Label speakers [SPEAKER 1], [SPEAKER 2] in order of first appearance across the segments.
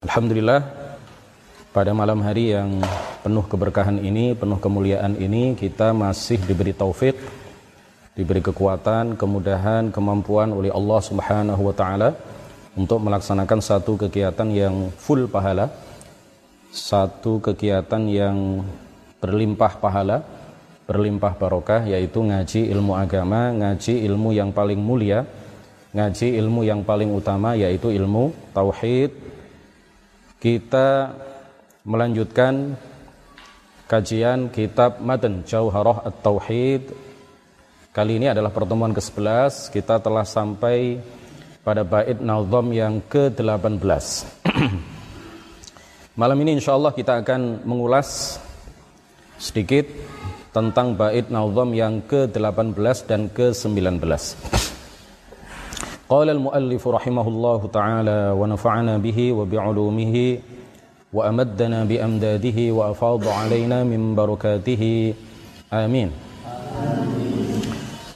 [SPEAKER 1] Alhamdulillah pada malam hari yang penuh keberkahan ini, penuh kemuliaan ini kita masih diberi taufik, diberi kekuatan, kemudahan, kemampuan oleh Allah Subhanahu wa taala untuk melaksanakan satu kegiatan yang full pahala, satu kegiatan yang berlimpah pahala, berlimpah barokah yaitu ngaji ilmu agama, ngaji ilmu yang paling mulia, ngaji ilmu yang paling utama yaitu ilmu tauhid kita melanjutkan kajian kitab Matan Jauharah At-Tauhid. Kali ini adalah pertemuan ke-11. Kita telah sampai pada bait nazam yang ke-18. Malam ini insyaallah kita akan mengulas sedikit tentang bait nazam yang ke-18 dan ke-19. قال المؤلف رحمه الله تعالى ونفعنا به وبعلومه وأمدنا بأمداده وأفاض علينا من بركاته. آمين.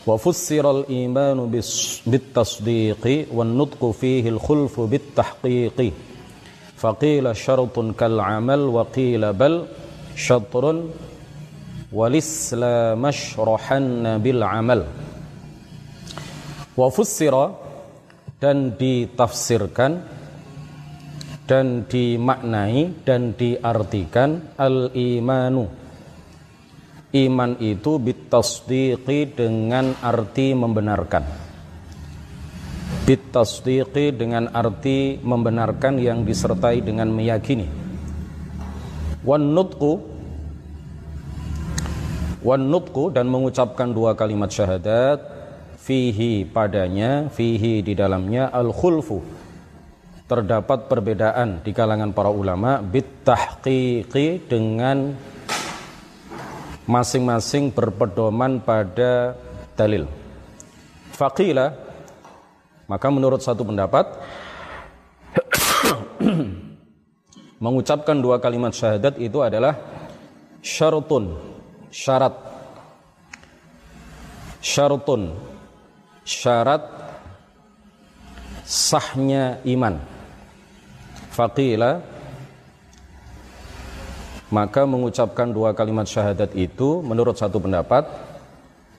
[SPEAKER 1] وفسر الإيمان بالتصديق والنطق فيه الخلف بالتحقيق. فقيل شرط كالعمل وقيل بل شطر والإسلام اشرحن بالعمل. وفسر dan ditafsirkan dan dimaknai dan diartikan al-imanu. Iman itu bitasdiqi dengan arti membenarkan. Bitasdiqi dengan arti membenarkan yang disertai dengan meyakini. Wan nutqu wan dan mengucapkan dua kalimat syahadat fihi padanya fihi di dalamnya al khulfu terdapat perbedaan di kalangan para ulama bitahqiqi dengan masing-masing berpedoman pada dalil. Faqila maka menurut satu pendapat mengucapkan dua kalimat syahadat itu adalah syarutun syarat. Syarutun syarat sahnya iman. Faqila maka mengucapkan dua kalimat syahadat itu menurut satu pendapat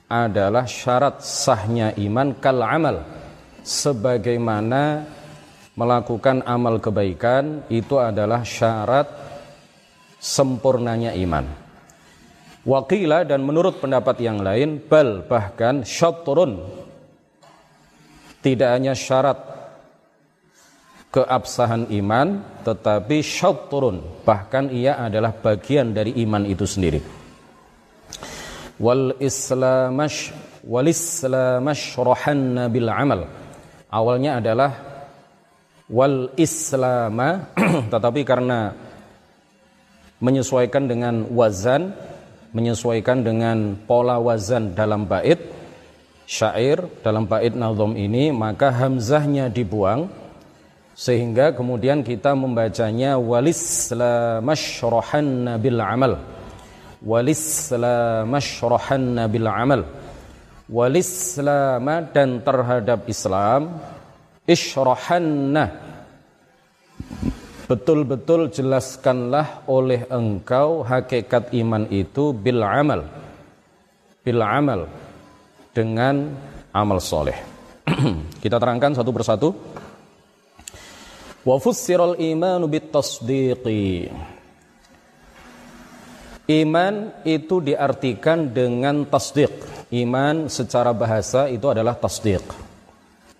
[SPEAKER 1] adalah syarat sahnya iman kal amal sebagaimana melakukan amal kebaikan itu adalah syarat sempurnanya iman. Wakila dan menurut pendapat yang lain bal bahkan syatrun tidak hanya syarat keabsahan iman tetapi syatrun. Bahkan ia adalah bagian dari iman itu sendiri. Wal islamash wal islamash bil amal. Awalnya adalah wal islama tetapi karena menyesuaikan dengan wazan menyesuaikan dengan pola wazan dalam bait syair dalam bait nazom ini maka hamzahnya dibuang sehingga kemudian kita membacanya walislamashrahanna bil amal. Walislamashrahanna bil amal. Walislama dan terhadap Islam isyrahanna betul-betul jelaskanlah oleh engkau hakikat iman itu bil amal. Bil amal dengan amal soleh. Kita terangkan satu persatu. Wa fussiral imanu. Iman itu diartikan dengan tasdiq. Iman secara bahasa itu adalah tasdiq.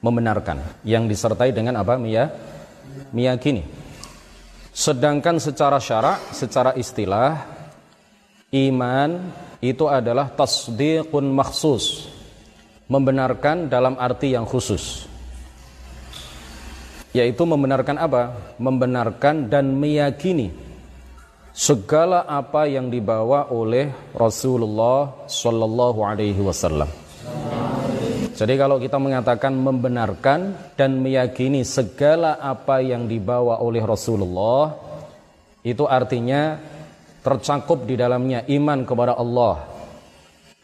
[SPEAKER 1] Membenarkan. Yang disertai dengan apa? Mia? Meyakini. Sedangkan secara syarak, secara istilah, iman itu adalah tasdiqun maksus membenarkan dalam arti yang khusus yaitu membenarkan apa? Membenarkan dan meyakini segala apa yang dibawa oleh Rasulullah Shallallahu Alaihi Wasallam. Jadi kalau kita mengatakan membenarkan dan meyakini segala apa yang dibawa oleh Rasulullah, itu artinya tercakup di dalamnya iman kepada Allah,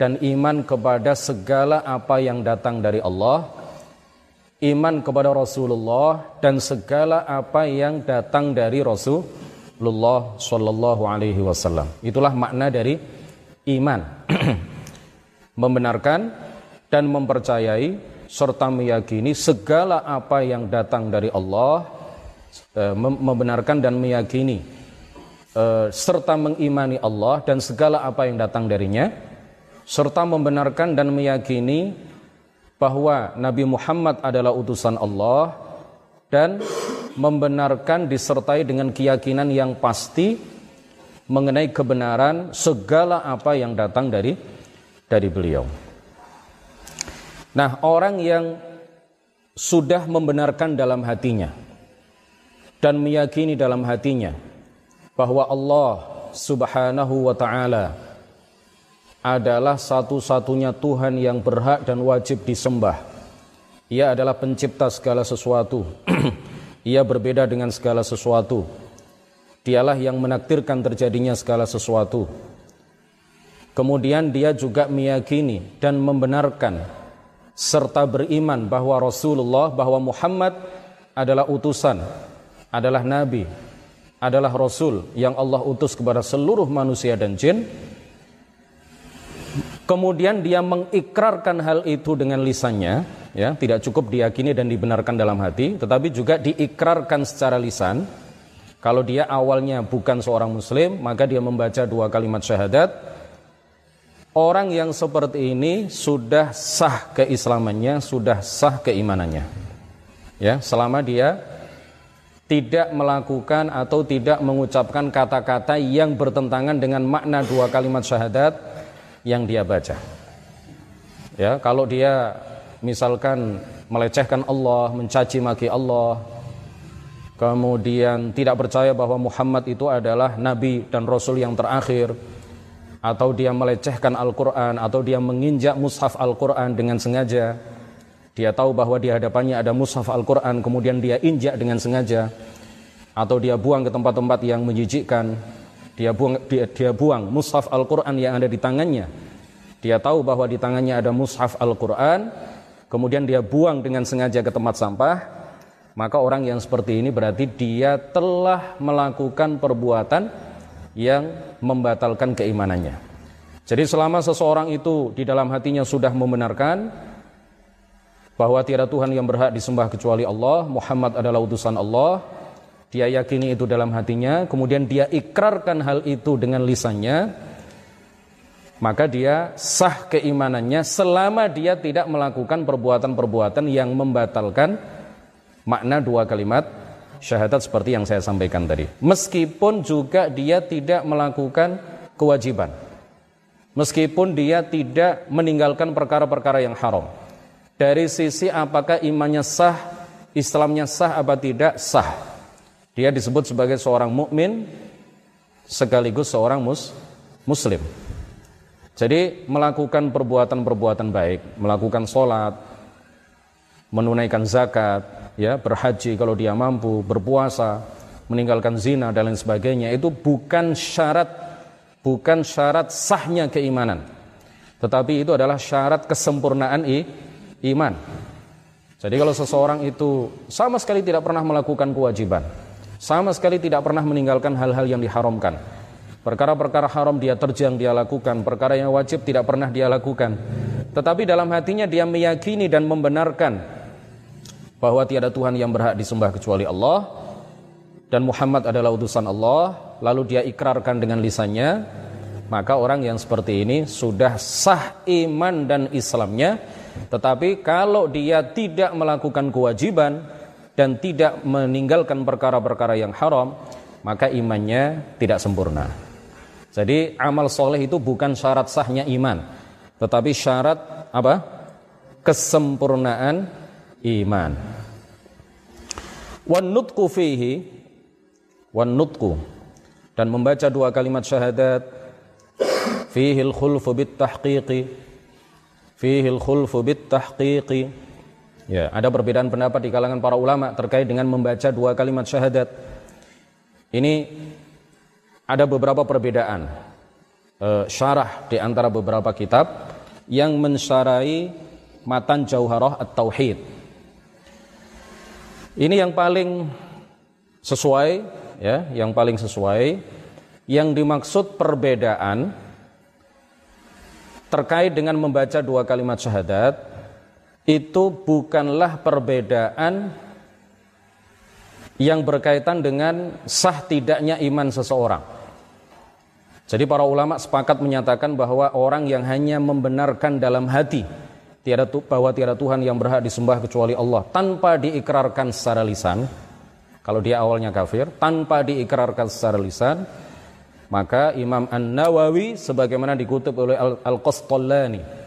[SPEAKER 1] dan iman kepada segala apa yang datang dari Allah iman kepada Rasulullah dan segala apa yang datang dari Rasulullah Shallallahu Alaihi Wasallam. Itulah makna dari iman, membenarkan dan mempercayai serta meyakini segala apa yang datang dari Allah, eh, membenarkan dan meyakini eh, serta mengimani Allah dan segala apa yang datang darinya, serta membenarkan dan meyakini bahwa Nabi Muhammad adalah utusan Allah dan membenarkan disertai dengan keyakinan yang pasti mengenai kebenaran segala apa yang datang dari dari beliau. Nah, orang yang sudah membenarkan dalam hatinya dan meyakini dalam hatinya bahwa Allah Subhanahu wa taala adalah satu-satunya Tuhan yang berhak dan wajib disembah. Ia adalah pencipta segala sesuatu. Ia berbeda dengan segala sesuatu. Dialah yang menakdirkan terjadinya segala sesuatu. Kemudian dia juga meyakini dan membenarkan serta beriman bahwa Rasulullah, bahwa Muhammad adalah utusan, adalah nabi, adalah rasul yang Allah utus kepada seluruh manusia dan jin kemudian dia mengikrarkan hal itu dengan lisannya, ya, tidak cukup diyakini dan dibenarkan dalam hati, tetapi juga diikrarkan secara lisan. Kalau dia awalnya bukan seorang muslim, maka dia membaca dua kalimat syahadat. Orang yang seperti ini sudah sah keislamannya, sudah sah keimanannya. Ya, selama dia tidak melakukan atau tidak mengucapkan kata-kata yang bertentangan dengan makna dua kalimat syahadat yang dia baca. Ya, kalau dia misalkan melecehkan Allah, mencaci maki Allah, kemudian tidak percaya bahwa Muhammad itu adalah nabi dan rasul yang terakhir, atau dia melecehkan Al-Qur'an atau dia menginjak mushaf Al-Qur'an dengan sengaja. Dia tahu bahwa di hadapannya ada mushaf Al-Qur'an kemudian dia injak dengan sengaja atau dia buang ke tempat-tempat yang menjijikkan dia buang dia, dia buang mushaf Al-Qur'an yang ada di tangannya. Dia tahu bahwa di tangannya ada mushaf Al-Qur'an, kemudian dia buang dengan sengaja ke tempat sampah, maka orang yang seperti ini berarti dia telah melakukan perbuatan yang membatalkan keimanannya. Jadi selama seseorang itu di dalam hatinya sudah membenarkan bahwa tiada Tuhan yang berhak disembah kecuali Allah, Muhammad adalah utusan Allah, dia yakini itu dalam hatinya, kemudian dia ikrarkan hal itu dengan lisannya, maka dia sah keimanannya selama dia tidak melakukan perbuatan-perbuatan yang membatalkan makna dua kalimat syahadat seperti yang saya sampaikan tadi. Meskipun juga dia tidak melakukan kewajiban. Meskipun dia tidak meninggalkan perkara-perkara yang haram. Dari sisi apakah imannya sah, Islamnya sah apa tidak? Sah. Dia disebut sebagai seorang mukmin sekaligus seorang mus muslim. Jadi melakukan perbuatan-perbuatan baik, melakukan sholat, menunaikan zakat, ya berhaji kalau dia mampu, berpuasa, meninggalkan zina dan lain sebagainya itu bukan syarat bukan syarat sahnya keimanan. Tetapi itu adalah syarat kesempurnaan i, iman. Jadi kalau seseorang itu sama sekali tidak pernah melakukan kewajiban, sama sekali tidak pernah meninggalkan hal-hal yang diharamkan. Perkara-perkara haram dia terjang, dia lakukan. Perkara yang wajib tidak pernah dia lakukan. Tetapi dalam hatinya dia meyakini dan membenarkan bahwa tiada Tuhan yang berhak disembah kecuali Allah dan Muhammad adalah utusan Allah, lalu dia ikrarkan dengan lisannya, maka orang yang seperti ini sudah sah iman dan Islamnya. Tetapi kalau dia tidak melakukan kewajiban, dan tidak meninggalkan perkara-perkara yang haram, maka imannya tidak sempurna. Jadi amal soleh itu bukan syarat sahnya iman, tetapi syarat apa? Kesempurnaan iman. Wan nutku fihi, wan nutku dan membaca dua kalimat syahadat fihi al-khulfu bit tahqiqi fihi al-khulfu bit tahqiqi Ya, ada perbedaan pendapat di kalangan para ulama terkait dengan membaca dua kalimat syahadat. Ini ada beberapa perbedaan e, syarah di antara beberapa kitab yang mensyarai matan Jauharah At-Tauhid. Ini yang paling sesuai ya, yang paling sesuai yang dimaksud perbedaan terkait dengan membaca dua kalimat syahadat itu bukanlah perbedaan yang berkaitan dengan sah tidaknya iman seseorang. Jadi para ulama sepakat menyatakan bahwa orang yang hanya membenarkan dalam hati tiada bahwa tiada Tuhan yang berhak disembah kecuali Allah tanpa diikrarkan secara lisan, kalau dia awalnya kafir tanpa diikrarkan secara lisan, maka Imam An-Nawawi sebagaimana dikutip oleh Al-Qastallani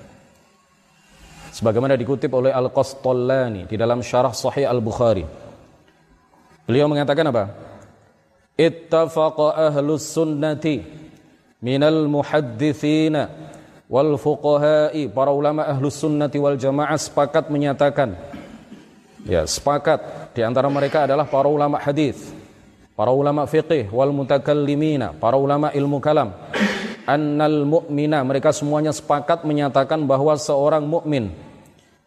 [SPEAKER 1] sebagaimana dikutip oleh Al-Qastallani di dalam syarah Sahih Al-Bukhari. Beliau mengatakan apa? Ittafaqa ahlus sunnati minal muhaddithina wal fuqaha'i para ulama ahlus sunnati wal jamaah sepakat menyatakan ya sepakat di antara mereka adalah para ulama hadis para ulama fiqih wal mutakallimina, para ulama ilmu kalam. Annal mu'mina, mereka semuanya sepakat menyatakan bahwa seorang mukmin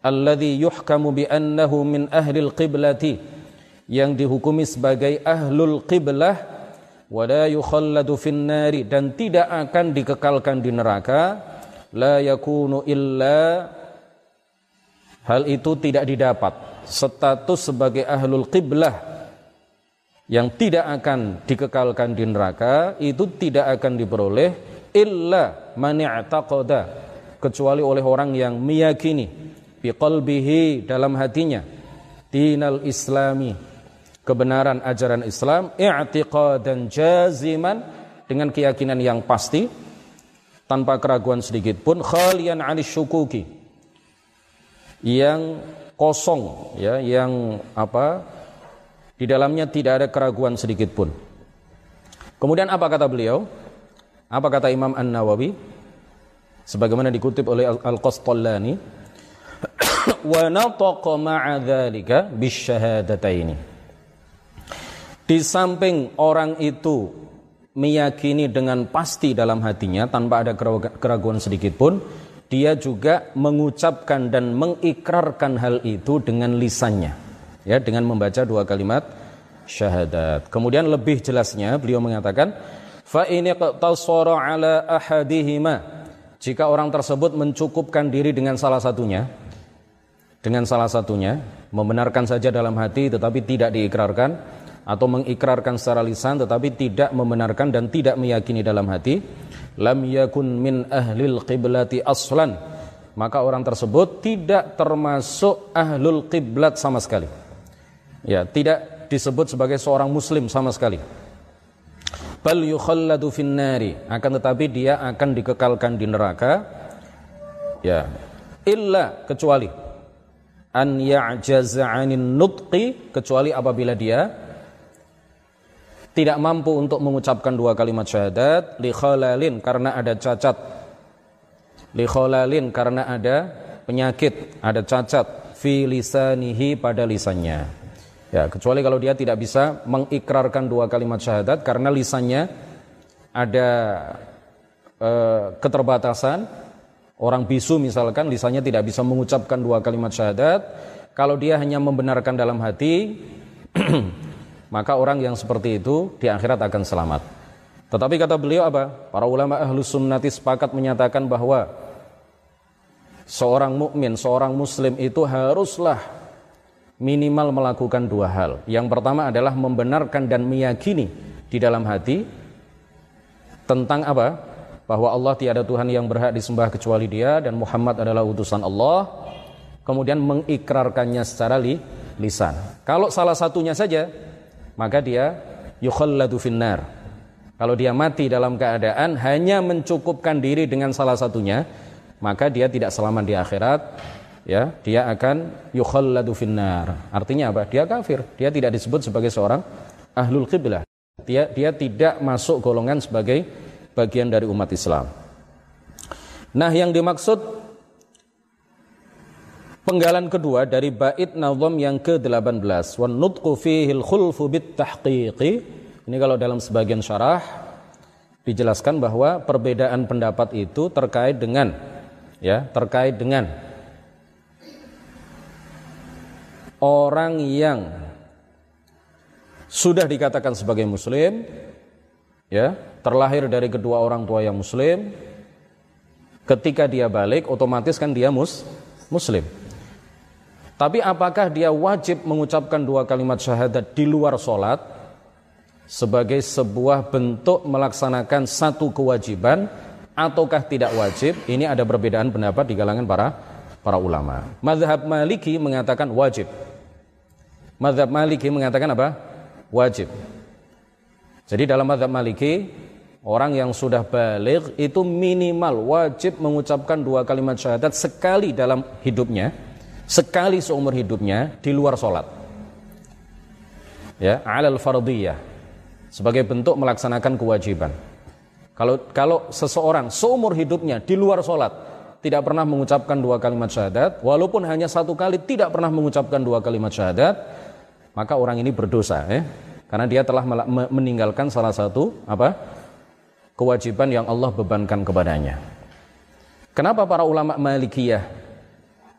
[SPEAKER 1] alladhi yuhkamu bi annahu min ahlil qiblati yang dihukumi sebagai ahlul qiblah wa la yukhalladu fin nari dan tidak akan dikekalkan di neraka la yakunu illa hal itu tidak didapat. Status sebagai ahlul qiblah yang tidak akan dikekalkan di neraka itu tidak akan diperoleh illa man i'taqada kecuali oleh orang yang meyakini biqalbihi dalam hatinya dinal islami kebenaran ajaran Islam i'tiqadan jaziman dengan keyakinan yang pasti tanpa keraguan sedikit pun khalian anis syukuki yang kosong ya yang apa di dalamnya tidak ada keraguan sedikit pun. Kemudian apa kata beliau? Apa kata Imam An-Nawawi? Sebagaimana dikutip oleh Al-Qastallani, wa nataqa ma'a dzalika bisyahadataini. Di samping orang itu meyakini dengan pasti dalam hatinya tanpa ada keraguan sedikit pun, dia juga mengucapkan dan mengikrarkan hal itu dengan lisannya ya dengan membaca dua kalimat syahadat. Kemudian lebih jelasnya beliau mengatakan fa ini ala ahadihima. Jika orang tersebut mencukupkan diri dengan salah satunya dengan salah satunya membenarkan saja dalam hati tetapi tidak diikrarkan atau mengikrarkan secara lisan tetapi tidak membenarkan dan tidak meyakini dalam hati lam yakun min ahlil qiblati aslan maka orang tersebut tidak termasuk ahlul qiblat sama sekali. Ya tidak disebut sebagai seorang muslim sama sekali bal yukhalladu finnari. Akan tetapi dia akan dikekalkan di neraka. Ya. Illa kecuali. An ya'jaza 'anin nutqi kecuali apabila dia tidak mampu untuk mengucapkan dua kalimat syahadat li khalalin karena ada cacat. Li khalalin karena ada penyakit ada cacat fi lisanihi pada lisannya Ya, kecuali kalau dia tidak bisa mengikrarkan dua kalimat syahadat karena lisannya ada e, keterbatasan. Orang bisu misalkan lisannya tidak bisa mengucapkan dua kalimat syahadat. Kalau dia hanya membenarkan dalam hati, maka orang yang seperti itu di akhirat akan selamat. Tetapi kata beliau apa? Para ulama ahlu sunnati sepakat menyatakan bahwa seorang mukmin, seorang muslim itu haruslah minimal melakukan dua hal. Yang pertama adalah membenarkan dan meyakini di dalam hati tentang apa? Bahwa Allah tiada Tuhan yang berhak disembah kecuali Dia dan Muhammad adalah utusan Allah. Kemudian mengikrarkannya secara li, lisan. Kalau salah satunya saja, maka dia yukhalladu finnar. Kalau dia mati dalam keadaan hanya mencukupkan diri dengan salah satunya, maka dia tidak selamat di akhirat ya dia akan yukhalladu finnar. Artinya apa? Dia kafir. Dia tidak disebut sebagai seorang ahlul qiblah. Dia dia tidak masuk golongan sebagai bagian dari umat Islam. Nah yang dimaksud penggalan kedua dari bait nazam yang ke-18 wan nutqu fihi al-khulfu bit tahqiqi. Ini kalau dalam sebagian syarah dijelaskan bahwa perbedaan pendapat itu terkait dengan ya terkait dengan orang yang sudah dikatakan sebagai muslim, ya, terlahir dari kedua orang tua yang muslim, ketika dia balik otomatis kan dia mus muslim. Tapi apakah dia wajib mengucapkan dua kalimat syahadat di luar sholat sebagai sebuah bentuk melaksanakan satu kewajiban ataukah tidak wajib? Ini ada perbedaan pendapat di kalangan para para ulama. Madhab Maliki mengatakan wajib. Madhab Maliki mengatakan apa? Wajib. Jadi dalam madhab Maliki orang yang sudah balik itu minimal wajib mengucapkan dua kalimat syahadat sekali dalam hidupnya sekali seumur hidupnya di luar sholat ya alal fardiyah sebagai bentuk melaksanakan kewajiban kalau kalau seseorang seumur hidupnya di luar sholat tidak pernah mengucapkan dua kalimat syahadat walaupun hanya satu kali tidak pernah mengucapkan dua kalimat syahadat maka orang ini berdosa ya karena dia telah meninggalkan salah satu apa kewajiban yang Allah bebankan kepadanya kenapa para ulama malikiyah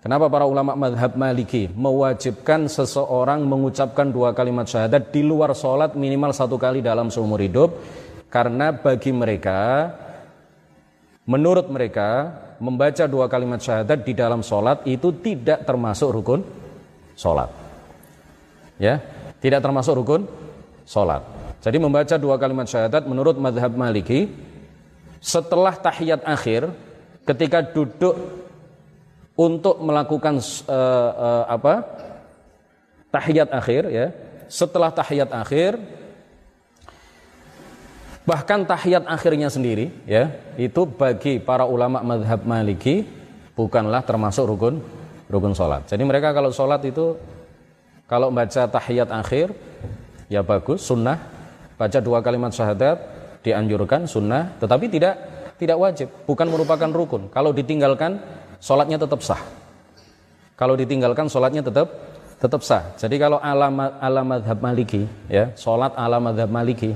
[SPEAKER 1] Kenapa para ulama madhab maliki mewajibkan seseorang mengucapkan dua kalimat syahadat di luar sholat minimal satu kali dalam seumur hidup? Karena bagi mereka, menurut mereka, membaca dua kalimat syahadat di dalam sholat itu tidak termasuk rukun sholat. Ya, tidak termasuk rukun sholat. Jadi membaca dua kalimat syahadat menurut madhab maliki, setelah tahiyat akhir, ketika duduk untuk melakukan uh, uh, apa tahiyat akhir ya setelah tahiyat akhir bahkan tahiyat akhirnya sendiri ya itu bagi para ulama madhab maliki bukanlah termasuk rukun rukun sholat jadi mereka kalau sholat itu kalau baca tahiyat akhir ya bagus sunnah baca dua kalimat syahadat dianjurkan sunnah tetapi tidak tidak wajib bukan merupakan rukun kalau ditinggalkan sholatnya tetap sah. Kalau ditinggalkan sholatnya tetap tetap sah. Jadi kalau alamat alamat madhab maliki, ya sholat ala madhab maliki,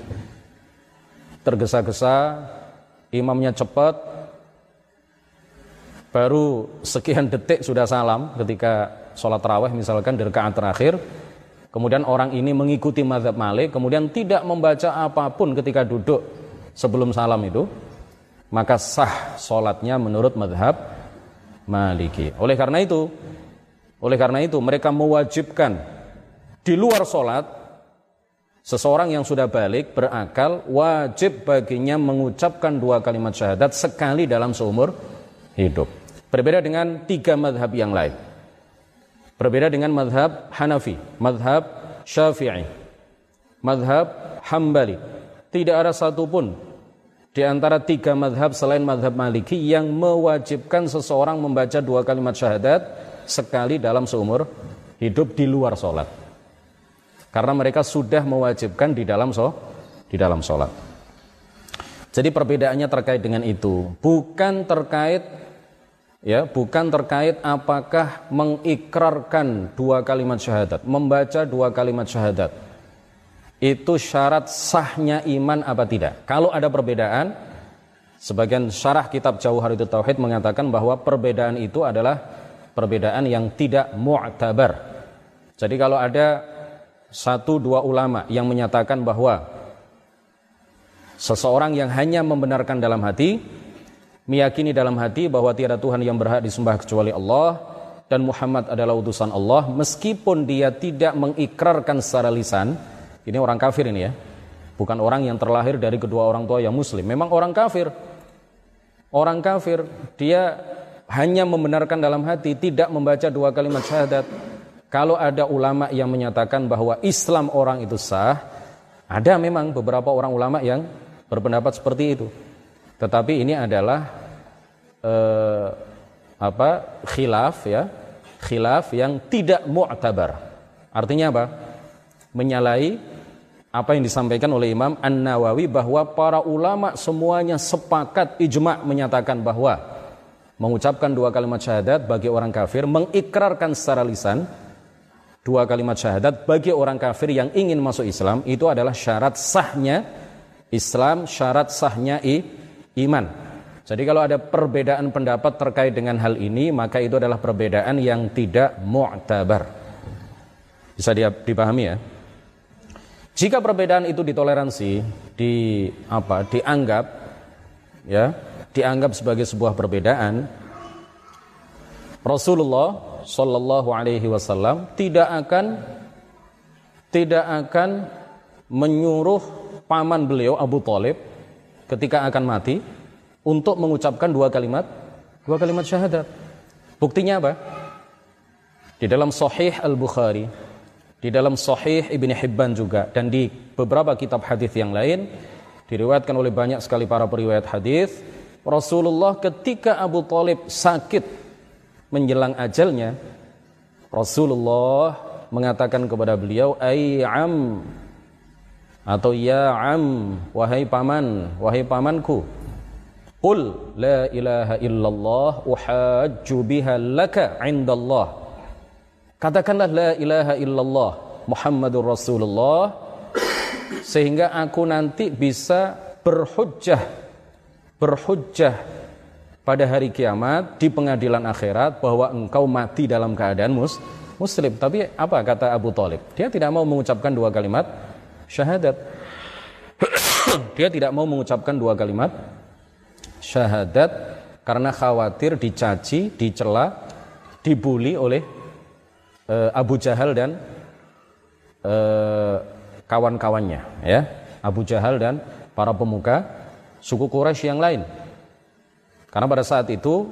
[SPEAKER 1] tergesa-gesa, imamnya cepat, baru sekian detik sudah salam ketika sholat terawih misalkan di rakaat terakhir, kemudian orang ini mengikuti madhab malik, kemudian tidak membaca apa pun ketika duduk sebelum salam itu, maka sah sholatnya menurut madhab Maliki. Oleh karena itu, oleh karena itu mereka mewajibkan di luar sholat seseorang yang sudah balik berakal wajib baginya mengucapkan dua kalimat syahadat sekali dalam seumur hidup. Berbeda dengan tiga madhab yang lain. Berbeda dengan madhab Hanafi, madhab Syafi'i, madhab Hambali. Tidak ada satupun di antara tiga madhab selain madhab maliki yang mewajibkan seseorang membaca dua kalimat syahadat sekali dalam seumur hidup di luar sholat. Karena mereka sudah mewajibkan di dalam so, di dalam sholat. Jadi perbedaannya terkait dengan itu, bukan terkait ya, bukan terkait apakah mengikrarkan dua kalimat syahadat, membaca dua kalimat syahadat itu syarat sahnya iman apa tidak. Kalau ada perbedaan, sebagian syarah kitab Jauharatul Tauhid mengatakan bahwa perbedaan itu adalah perbedaan yang tidak mu'tabar. Jadi kalau ada satu dua ulama yang menyatakan bahwa seseorang yang hanya membenarkan dalam hati, meyakini dalam hati bahwa tiada Tuhan yang berhak disembah kecuali Allah dan Muhammad adalah utusan Allah, meskipun dia tidak mengikrarkan secara lisan, ini orang kafir ini ya. Bukan orang yang terlahir dari kedua orang tua yang muslim. Memang orang kafir. Orang kafir, dia hanya membenarkan dalam hati, tidak membaca dua kalimat syahadat. Kalau ada ulama yang menyatakan bahwa Islam orang itu sah, ada memang beberapa orang ulama yang berpendapat seperti itu. Tetapi ini adalah eh, apa khilaf ya, khilaf yang tidak mu'tabar. Artinya apa? Menyalahi apa yang disampaikan oleh Imam An-Nawawi bahwa para ulama semuanya sepakat ijma menyatakan bahwa mengucapkan dua kalimat syahadat bagi orang kafir mengikrarkan secara lisan dua kalimat syahadat bagi orang kafir yang ingin masuk Islam itu adalah syarat sahnya Islam, syarat sahnya i, iman. Jadi kalau ada perbedaan pendapat terkait dengan hal ini maka itu adalah perbedaan yang tidak mu'tabar. Bisa dipahami ya? Jika perbedaan itu ditoleransi, di apa? dianggap ya, dianggap sebagai sebuah perbedaan, Rasulullah Shallallahu alaihi wasallam tidak akan tidak akan menyuruh paman beliau Abu Talib ketika akan mati untuk mengucapkan dua kalimat dua kalimat syahadat. Buktinya apa? Di dalam Sahih Al-Bukhari di dalam Sahih Ibn Hibban juga dan di beberapa kitab hadis yang lain diriwayatkan oleh banyak sekali para periwayat hadis Rasulullah ketika Abu Talib sakit menjelang ajalnya Rasulullah mengatakan kepada beliau am atau ya am wahai paman wahai pamanku qul la ilaha illallah uhajju biha laka indallah Katakanlah la ilaha illallah Muhammadur Rasulullah sehingga aku nanti bisa berhujjah berhujjah pada hari kiamat di pengadilan akhirat bahwa engkau mati dalam keadaan mus muslim. Tapi apa kata Abu Talib? Dia tidak mau mengucapkan dua kalimat syahadat. Dia tidak mau mengucapkan dua kalimat. Syahadat karena khawatir dicaci, dicela, dibuli oleh uh, Abu Jahal dan uh, kawan-kawannya ya. Abu Jahal dan para pemuka suku Quraisy yang lain. Karena pada saat itu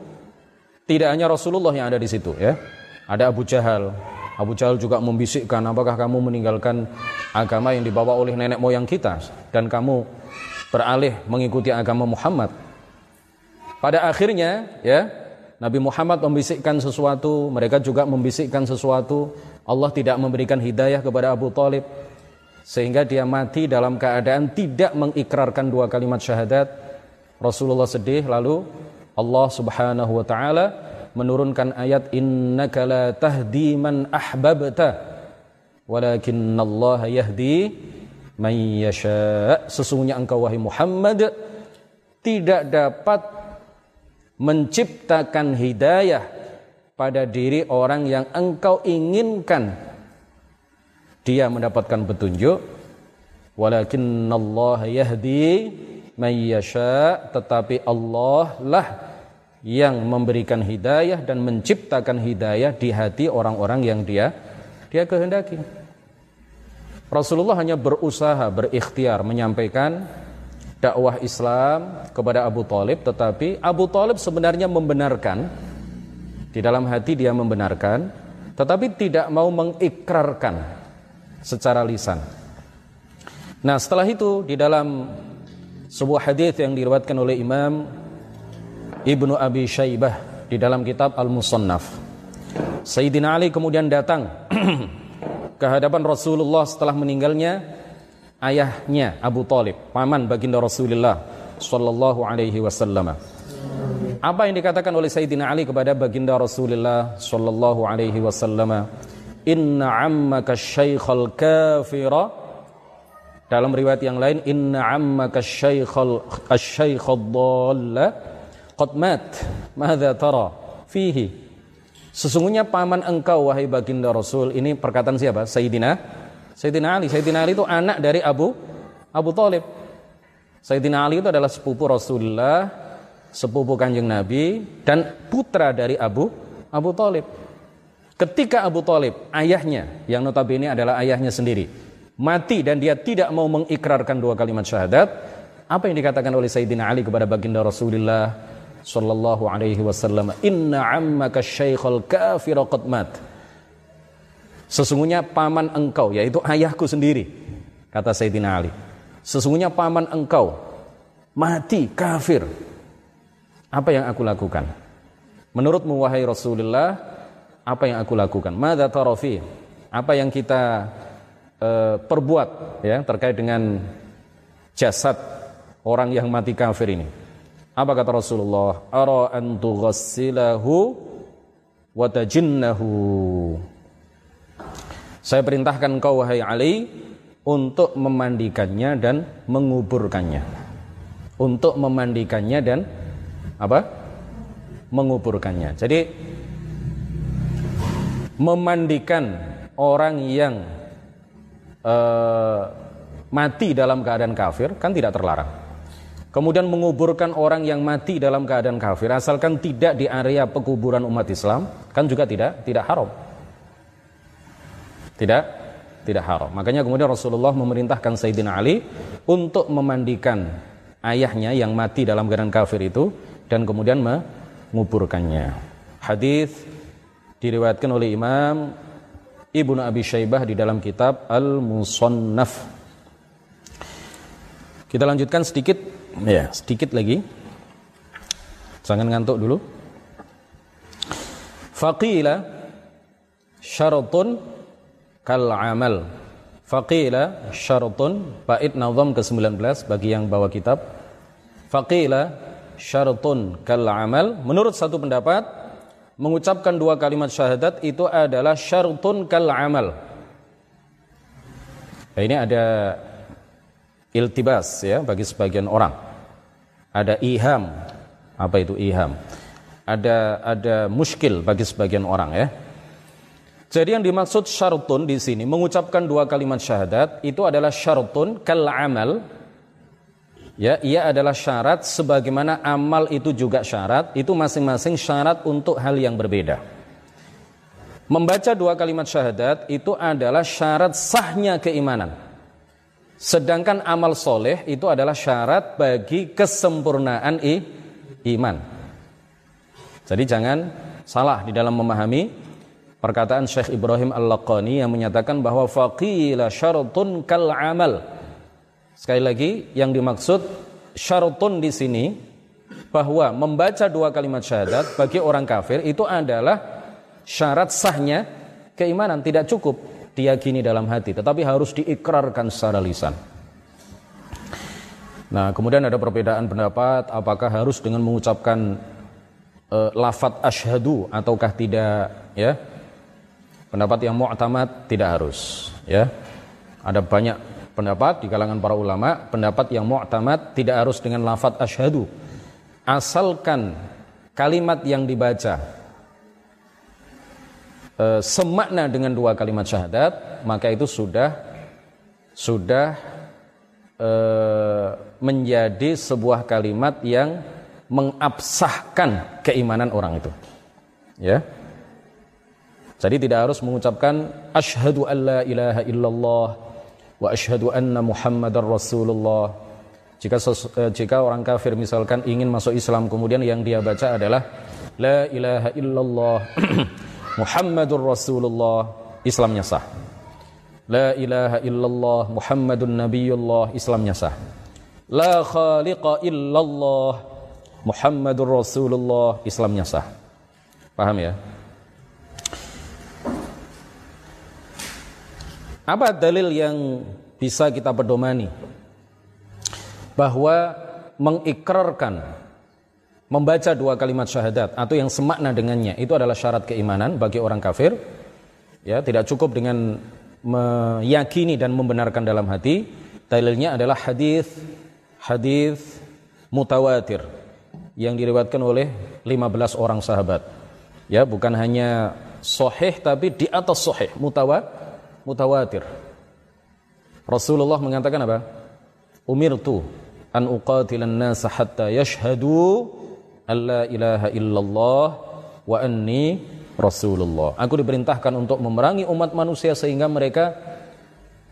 [SPEAKER 1] tidak hanya Rasulullah yang ada di situ ya. Ada Abu Jahal Abu Jahal juga membisikkan apakah kamu meninggalkan agama yang dibawa oleh nenek moyang kita dan kamu beralih mengikuti agama Muhammad pada akhirnya ya Nabi Muhammad membisikkan sesuatu, mereka juga membisikkan sesuatu. Allah tidak memberikan hidayah kepada Abu Talib sehingga dia mati dalam keadaan tidak mengikrarkan dua kalimat syahadat. Rasulullah sedih lalu Allah Subhanahu wa taala menurunkan ayat innaka la tahdi man ahbabta walakinallaha yahdi man yasha. Sesungguhnya engkau wahai Muhammad tidak dapat menciptakan hidayah pada diri orang yang engkau inginkan dia mendapatkan petunjuk walakin Allah yahdi man yasha tetapi Allah lah yang memberikan hidayah dan menciptakan hidayah di hati orang-orang yang dia dia kehendaki. Rasulullah hanya berusaha berikhtiar menyampaikan dakwah Islam kepada Abu Talib tetapi Abu Talib sebenarnya membenarkan di dalam hati dia membenarkan tetapi tidak mau mengikrarkan secara lisan. Nah setelah itu di dalam sebuah hadis yang diriwayatkan oleh Imam Ibnu Abi Syaibah di dalam kitab Al-Musannaf Sayyidina Ali kemudian datang ke hadapan Rasulullah setelah meninggalnya ayahnya Abu Talib, paman baginda Rasulullah Sallallahu Alaihi Wasallam. Apa yang dikatakan oleh Sayyidina Ali kepada baginda Rasulullah Sallallahu Alaihi Wasallam? Inna ammaka syaikhal kafira dalam riwayat yang lain inna ammaka syaikhal asyaikhad dhalla qad mat tara fihi sesungguhnya paman engkau wahai baginda Rasul ini perkataan siapa Sayyidina Sayyidina Ali. Sayyidina Ali itu anak dari Abu Abu Talib. Sayyidina Ali itu adalah sepupu Rasulullah, sepupu kanjeng Nabi, dan putra dari Abu Abu Talib. Ketika Abu Talib, ayahnya, yang notabene adalah ayahnya sendiri, mati dan dia tidak mau mengikrarkan dua kalimat syahadat, apa yang dikatakan oleh Sayyidina Ali kepada baginda Rasulullah sallallahu alaihi wasallam, "Inna ammaka syaikhul kafir qad mat." Sesungguhnya paman engkau, yaitu ayahku sendiri, kata Sayyidina Ali. Sesungguhnya paman engkau mati kafir. Apa yang aku lakukan? Menurutmu wahai Rasulullah, apa yang aku lakukan? Mada tarafi? Apa yang kita uh, perbuat ya terkait dengan jasad orang yang mati kafir ini? Apa kata Rasulullah? Ara an tughassilahu wa tajinnahu. Saya perintahkan kau wahai Ali untuk memandikannya dan menguburkannya. Untuk memandikannya dan apa? Menguburkannya. Jadi memandikan orang yang uh, mati dalam keadaan kafir kan tidak terlarang. Kemudian menguburkan orang yang mati dalam keadaan kafir asalkan tidak di area pekuburan umat Islam kan juga tidak tidak haram. Tidak tidak haram. Makanya kemudian Rasulullah memerintahkan Sayyidina Ali untuk memandikan ayahnya yang mati dalam keadaan kafir itu dan kemudian menguburkannya. Hadis diriwayatkan oleh Imam Ibnu Abi Syaibah di dalam kitab Al-Musannaf. Kita lanjutkan sedikit ya, sedikit lagi. Jangan ngantuk dulu. Faqila syaratun kal amal. Faqila syaratun bait nazam ke-19 bagi yang bawa kitab. Faqila syaratun kal amal. Menurut satu pendapat mengucapkan dua kalimat syahadat itu adalah syartun kal amal. Nah, ini ada iltibas ya bagi sebagian orang. Ada iham. Apa itu iham? Ada ada muskil bagi sebagian orang ya. Jadi yang dimaksud syartun di sini mengucapkan dua kalimat syahadat itu adalah syartun kal amal Ya, ia adalah syarat sebagaimana amal itu juga syarat, itu masing-masing syarat untuk hal yang berbeda. Membaca dua kalimat syahadat itu adalah syarat sahnya keimanan. Sedangkan amal soleh itu adalah syarat bagi kesempurnaan i, iman. Jadi jangan salah di dalam memahami perkataan Syekh Ibrahim Al-Laqani yang menyatakan bahwa faqila syaratun kal amal. Sekali lagi yang dimaksud syarutun di sini bahwa membaca dua kalimat syahadat bagi orang kafir itu adalah syarat sahnya keimanan. Tidak cukup diyakini dalam hati tetapi harus diikrarkan secara lisan. Nah, kemudian ada perbedaan pendapat apakah harus dengan mengucapkan e, lafat asyhadu ataukah tidak ya. Pendapat yang mu'tamad tidak harus ya. Ada banyak pendapat di kalangan para ulama, pendapat yang mu'tamad tidak harus dengan lafaz asyhadu. Asalkan kalimat yang dibaca e, semakna dengan dua kalimat syahadat, maka itu sudah sudah e, menjadi sebuah kalimat yang mengabsahkan keimanan orang itu. Ya. Jadi tidak harus mengucapkan asyhadu alla ilaha illallah wa asyhadu anna Muhammadar Rasulullah. Jika eh, jika orang kafir misalkan ingin masuk Islam kemudian yang dia baca adalah la ilaha illallah Muhammadur Rasulullah, Islamnya sah. La ilaha illallah Muhammadun Nabiyullah, Islamnya sah. La khaliqa illallah Muhammadur Rasulullah, Islamnya sah. Paham ya? Apa dalil yang bisa kita pedomani? Bahwa mengikrarkan membaca dua kalimat syahadat atau yang semakna dengannya itu adalah syarat keimanan bagi orang kafir. Ya, tidak cukup dengan meyakini dan membenarkan dalam hati. Dalilnya adalah hadis hadis mutawatir yang diriwayatkan oleh 15 orang sahabat. Ya, bukan hanya sahih tapi di atas sahih, mutawatir mutawatir. Rasulullah mengatakan apa? Umirtu an uqatilan nasa hatta yashhadu an la ilaha illallah wa anni Rasulullah. Aku diperintahkan untuk memerangi umat manusia sehingga mereka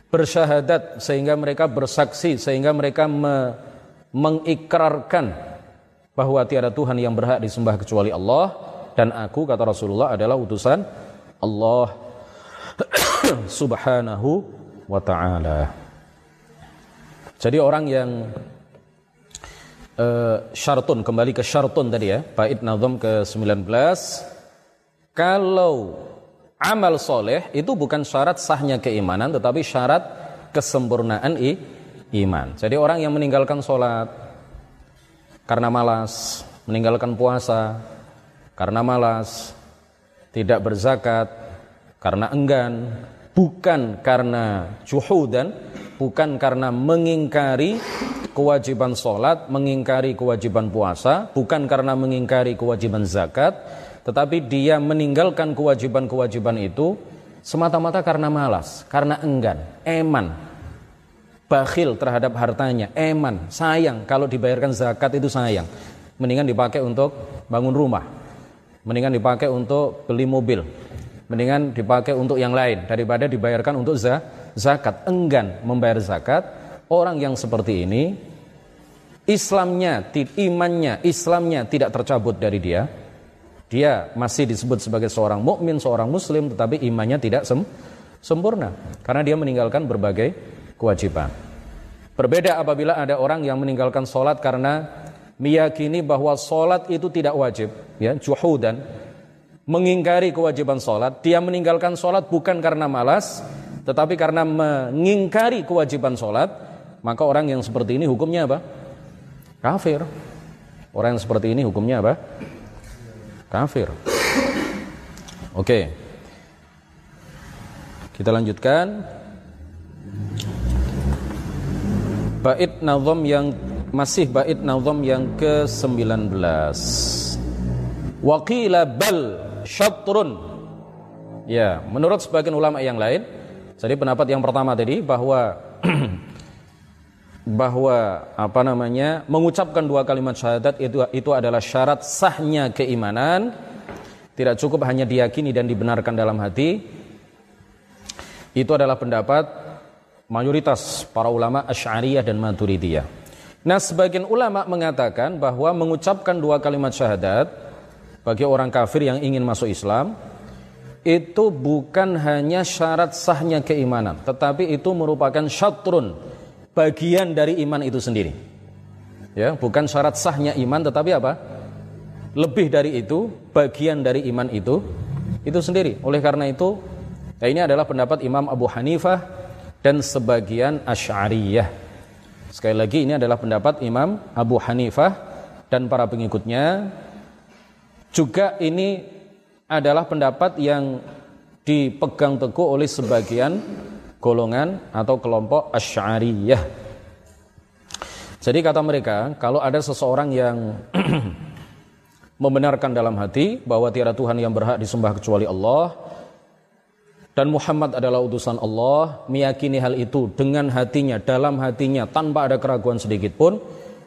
[SPEAKER 1] bersyahadat, sehingga mereka bersaksi, sehingga mereka me mengikrarkan bahwa tiada Tuhan yang berhak disembah kecuali Allah dan aku kata Rasulullah adalah utusan Allah subhanahu wa ta'ala. Jadi orang yang uh, syartun, kembali ke syartun tadi ya, bait nazam ke-19, kalau amal soleh itu bukan syarat sahnya keimanan, tetapi syarat kesempurnaan i, iman. Jadi orang yang meninggalkan sholat karena malas, meninggalkan puasa karena malas, tidak berzakat karena enggan, bukan karena juhudan, bukan karena mengingkari kewajiban sholat, mengingkari kewajiban puasa, bukan karena mengingkari kewajiban zakat, tetapi dia meninggalkan kewajiban-kewajiban itu semata-mata karena malas, karena enggan, eman. bakhil terhadap hartanya, eman, sayang kalau dibayarkan zakat itu sayang. Mendingan dipakai untuk bangun rumah. Mendingan dipakai untuk beli mobil. Mendingan dipakai untuk yang lain daripada dibayarkan untuk zakat. Enggan membayar zakat. Orang yang seperti ini Islamnya, imannya, Islamnya tidak tercabut dari dia. Dia masih disebut sebagai seorang mukmin, seorang muslim, tetapi imannya tidak sem sempurna karena dia meninggalkan berbagai kewajiban. Berbeda apabila ada orang yang meninggalkan sholat karena meyakini bahwa sholat itu tidak wajib, ya, juhudan, mengingkari kewajiban sholat. Dia meninggalkan sholat bukan karena malas, tetapi karena mengingkari kewajiban sholat, maka orang yang seperti ini hukumnya apa? Kafir. Orang yang seperti ini hukumnya apa? Kafir. Oke. Kita lanjutkan. Bait nazam yang masih bait nazam yang ke-19. Waqila bal syatrun. Ya, menurut sebagian ulama yang lain, jadi pendapat yang pertama tadi bahwa bahwa apa namanya mengucapkan dua kalimat syahadat itu itu adalah syarat sahnya keimanan tidak cukup hanya diyakini dan dibenarkan dalam hati itu adalah pendapat mayoritas para ulama Asy'ariyah dan Maturidiyah. Nah, sebagian ulama mengatakan bahwa mengucapkan dua kalimat syahadat bagi orang kafir yang ingin masuk Islam itu bukan hanya syarat sahnya keimanan, tetapi itu merupakan syatrun bagian dari iman itu sendiri. Ya, bukan syarat sahnya iman tetapi apa? Lebih dari itu, bagian dari iman itu itu sendiri. Oleh karena itu, ya ini adalah pendapat Imam Abu Hanifah dan sebagian Asy'ariyah. Sekali lagi ini adalah pendapat Imam Abu Hanifah dan para pengikutnya. Juga ini adalah pendapat yang dipegang teguh oleh sebagian golongan atau kelompok Asy'ariyah. Jadi kata mereka, kalau ada seseorang yang membenarkan dalam hati bahwa tiada Tuhan yang berhak disembah kecuali Allah dan Muhammad adalah utusan Allah, meyakini hal itu dengan hatinya, dalam hatinya tanpa ada keraguan sedikit pun,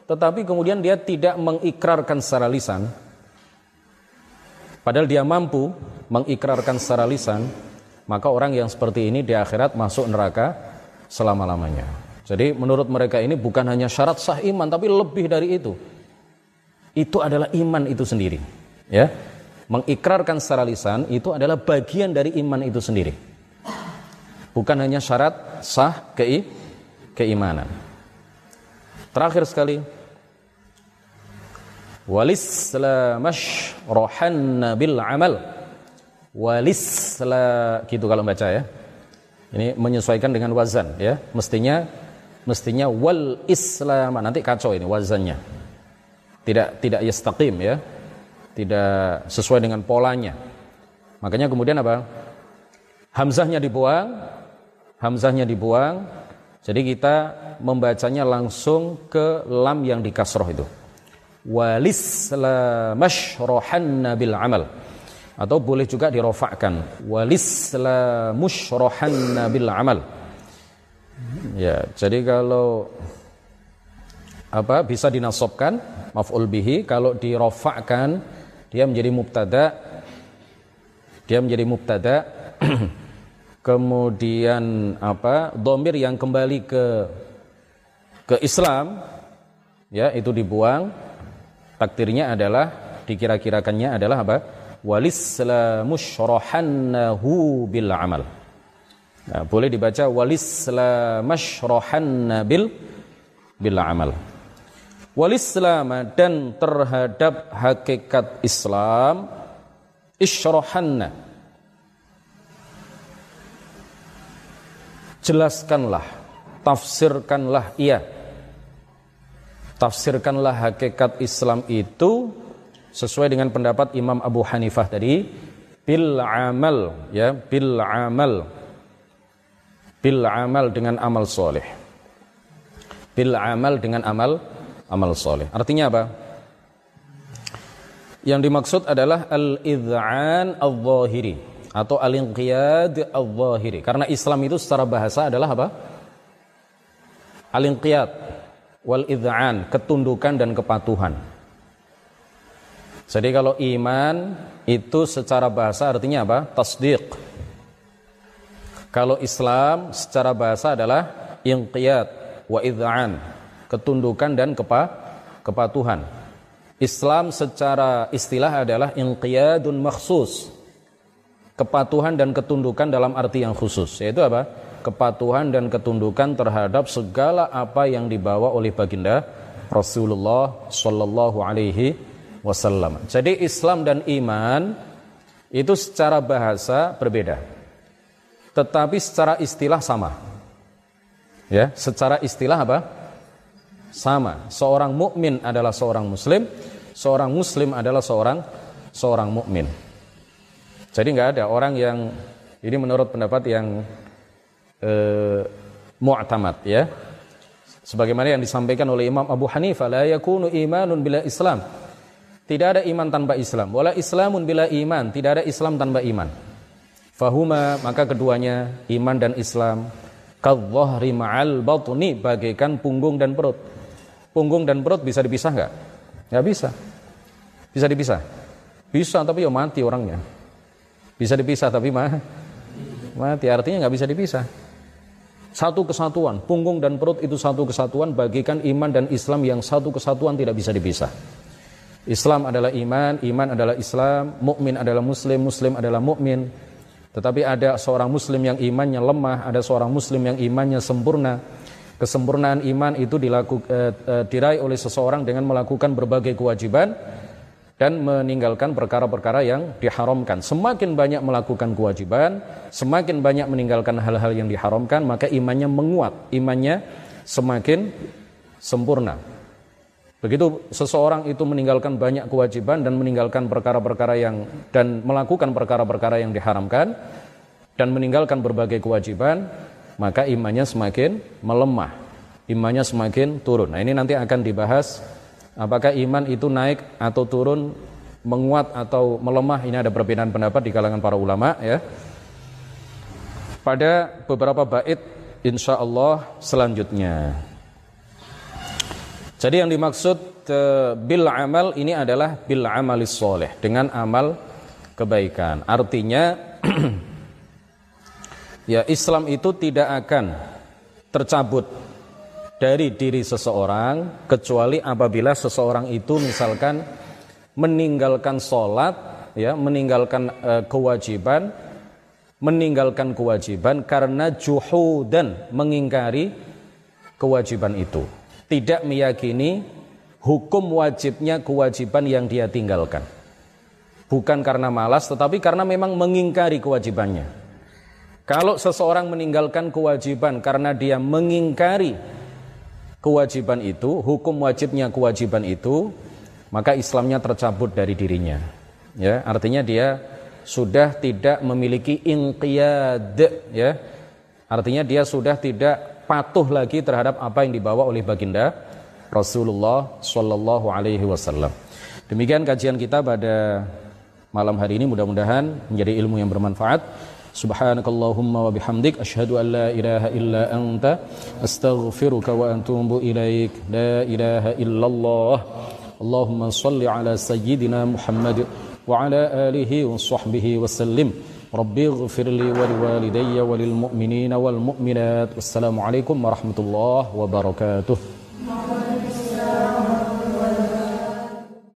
[SPEAKER 1] tetapi kemudian dia tidak mengikrarkan secara lisan, padahal dia mampu mengikrarkan secara lisan, maka orang yang seperti ini di akhirat masuk neraka selama-lamanya. Jadi menurut mereka ini bukan hanya syarat sah iman tapi lebih dari itu. Itu adalah iman itu sendiri. Ya. Mengikrarkan secara lisan itu adalah bagian dari iman itu sendiri. Bukan hanya syarat sah ke keimanan. Terakhir sekali walis lamash rohan bil amal walisla gitu kalau baca ya. Ini menyesuaikan dengan wazan ya. Mestinya mestinya wal islam nanti kacau ini wazannya. Tidak tidak yastaqim ya. Tidak sesuai dengan polanya. Makanya kemudian apa? Hamzahnya dibuang, hamzahnya dibuang. Jadi kita membacanya langsung ke lam yang dikasroh itu. Walisla mashrohan bil amal atau boleh juga dirofakkan. Walisla musyrohan bil amal. Ya jadi kalau apa bisa dinasobkan maf'ul bihi kalau dirofakkan dia menjadi mubtada dia menjadi mubtada kemudian apa domir yang kembali ke ke Islam ya itu dibuang takdirnya adalah dikira-kirakannya adalah apa walislamu syarahannahu bil amal. Nah, boleh dibaca walislamu syarahanna bil bil amal. Walislam dan terhadap hakikat Islam isyrahanna jelaskanlah tafsirkanlah ia tafsirkanlah hakikat Islam itu sesuai dengan pendapat Imam Abu Hanifah tadi bil amal ya bil amal. Bil amal dengan amal soleh. Bil amal dengan amal amal soleh. Artinya apa? Yang dimaksud adalah al-idhan al-zahiri atau al-inqiyad al-zahiri. Karena Islam itu secara bahasa adalah apa? Al-inqiyad wal idha'an, ketundukan dan kepatuhan. Jadi kalau iman itu secara bahasa artinya apa? Tasdiq. Kalau Islam secara bahasa adalah inqiyad wa idha'an, ketundukan dan kepa, kepatuhan. Islam secara istilah adalah inqiyadun makhsus. Kepatuhan dan ketundukan dalam arti yang khusus, yaitu apa? Kepatuhan dan ketundukan terhadap segala apa yang dibawa oleh baginda Rasulullah Shallallahu alaihi wasallam. Jadi Islam dan iman itu secara bahasa berbeda. Tetapi secara istilah sama. Ya, secara istilah apa? Sama. Seorang mukmin adalah seorang muslim, seorang muslim adalah seorang seorang mukmin. Jadi nggak ada orang yang ini menurut pendapat yang eh, mu'tamad ya. Sebagaimana yang disampaikan oleh Imam Abu Hanifah, la yakunu imanun bila Islam. Tidak ada iman tanpa Islam. Wala Islamun bila iman. Tidak ada Islam tanpa iman. Fahuma maka keduanya iman dan Islam kadzahri ma'al batni bagaikan punggung dan perut. Punggung dan perut bisa dipisah nggak? Nggak bisa. Bisa dipisah? Bisa tapi ya mati orangnya. Bisa dipisah tapi mah mati artinya nggak bisa dipisah. Satu kesatuan, punggung dan perut itu satu kesatuan bagikan iman dan Islam yang satu kesatuan tidak bisa dipisah. Islam adalah iman, iman adalah Islam, mukmin adalah muslim, muslim adalah mukmin. Tetapi ada seorang muslim yang imannya lemah, ada seorang muslim yang imannya sempurna. Kesempurnaan iman itu dilaku, eh, eh, diraih oleh seseorang dengan melakukan berbagai kewajiban dan meninggalkan perkara-perkara yang diharamkan. Semakin banyak melakukan kewajiban, semakin banyak meninggalkan hal-hal yang diharamkan, maka imannya menguat, imannya semakin sempurna. Begitu seseorang itu meninggalkan banyak kewajiban dan meninggalkan perkara-perkara yang dan melakukan perkara-perkara yang diharamkan dan meninggalkan berbagai kewajiban, maka imannya semakin melemah. Imannya semakin turun. Nah, ini nanti akan dibahas apakah iman itu naik atau turun, menguat atau melemah. Ini ada perbedaan pendapat di kalangan para ulama ya. Pada beberapa bait insya Allah selanjutnya. Jadi yang dimaksud uh, bil amal ini adalah bil amalis soleh dengan amal kebaikan. Artinya ya Islam itu tidak akan tercabut dari diri seseorang kecuali apabila seseorang itu misalkan meninggalkan sholat ya meninggalkan uh, kewajiban meninggalkan kewajiban karena juhudan mengingkari kewajiban itu tidak meyakini hukum wajibnya kewajiban yang dia tinggalkan. Bukan karena malas tetapi karena memang mengingkari kewajibannya. Kalau seseorang meninggalkan kewajiban karena dia mengingkari kewajiban itu, hukum wajibnya kewajiban itu, maka Islamnya tercabut dari dirinya. Ya, artinya dia sudah tidak memiliki inqiyad, ya. Artinya dia sudah tidak patuh lagi terhadap apa yang dibawa oleh baginda Rasulullah Shallallahu Alaihi Wasallam. Demikian kajian kita pada malam hari ini mudah-mudahan menjadi ilmu yang bermanfaat. Subhanakallahumma wa bihamdik asyhadu an la ilaha illa anta astaghfiruka wa atubu ilaik. La ilaha illallah. Allahumma salli ala sayyidina Muhammad wa ala alihi wa sahbihi wa sallim. ربي اغفر لي ولوالدي وللمؤمنين والمؤمنات. والسلام عليكم ورحمة الله وبركاته.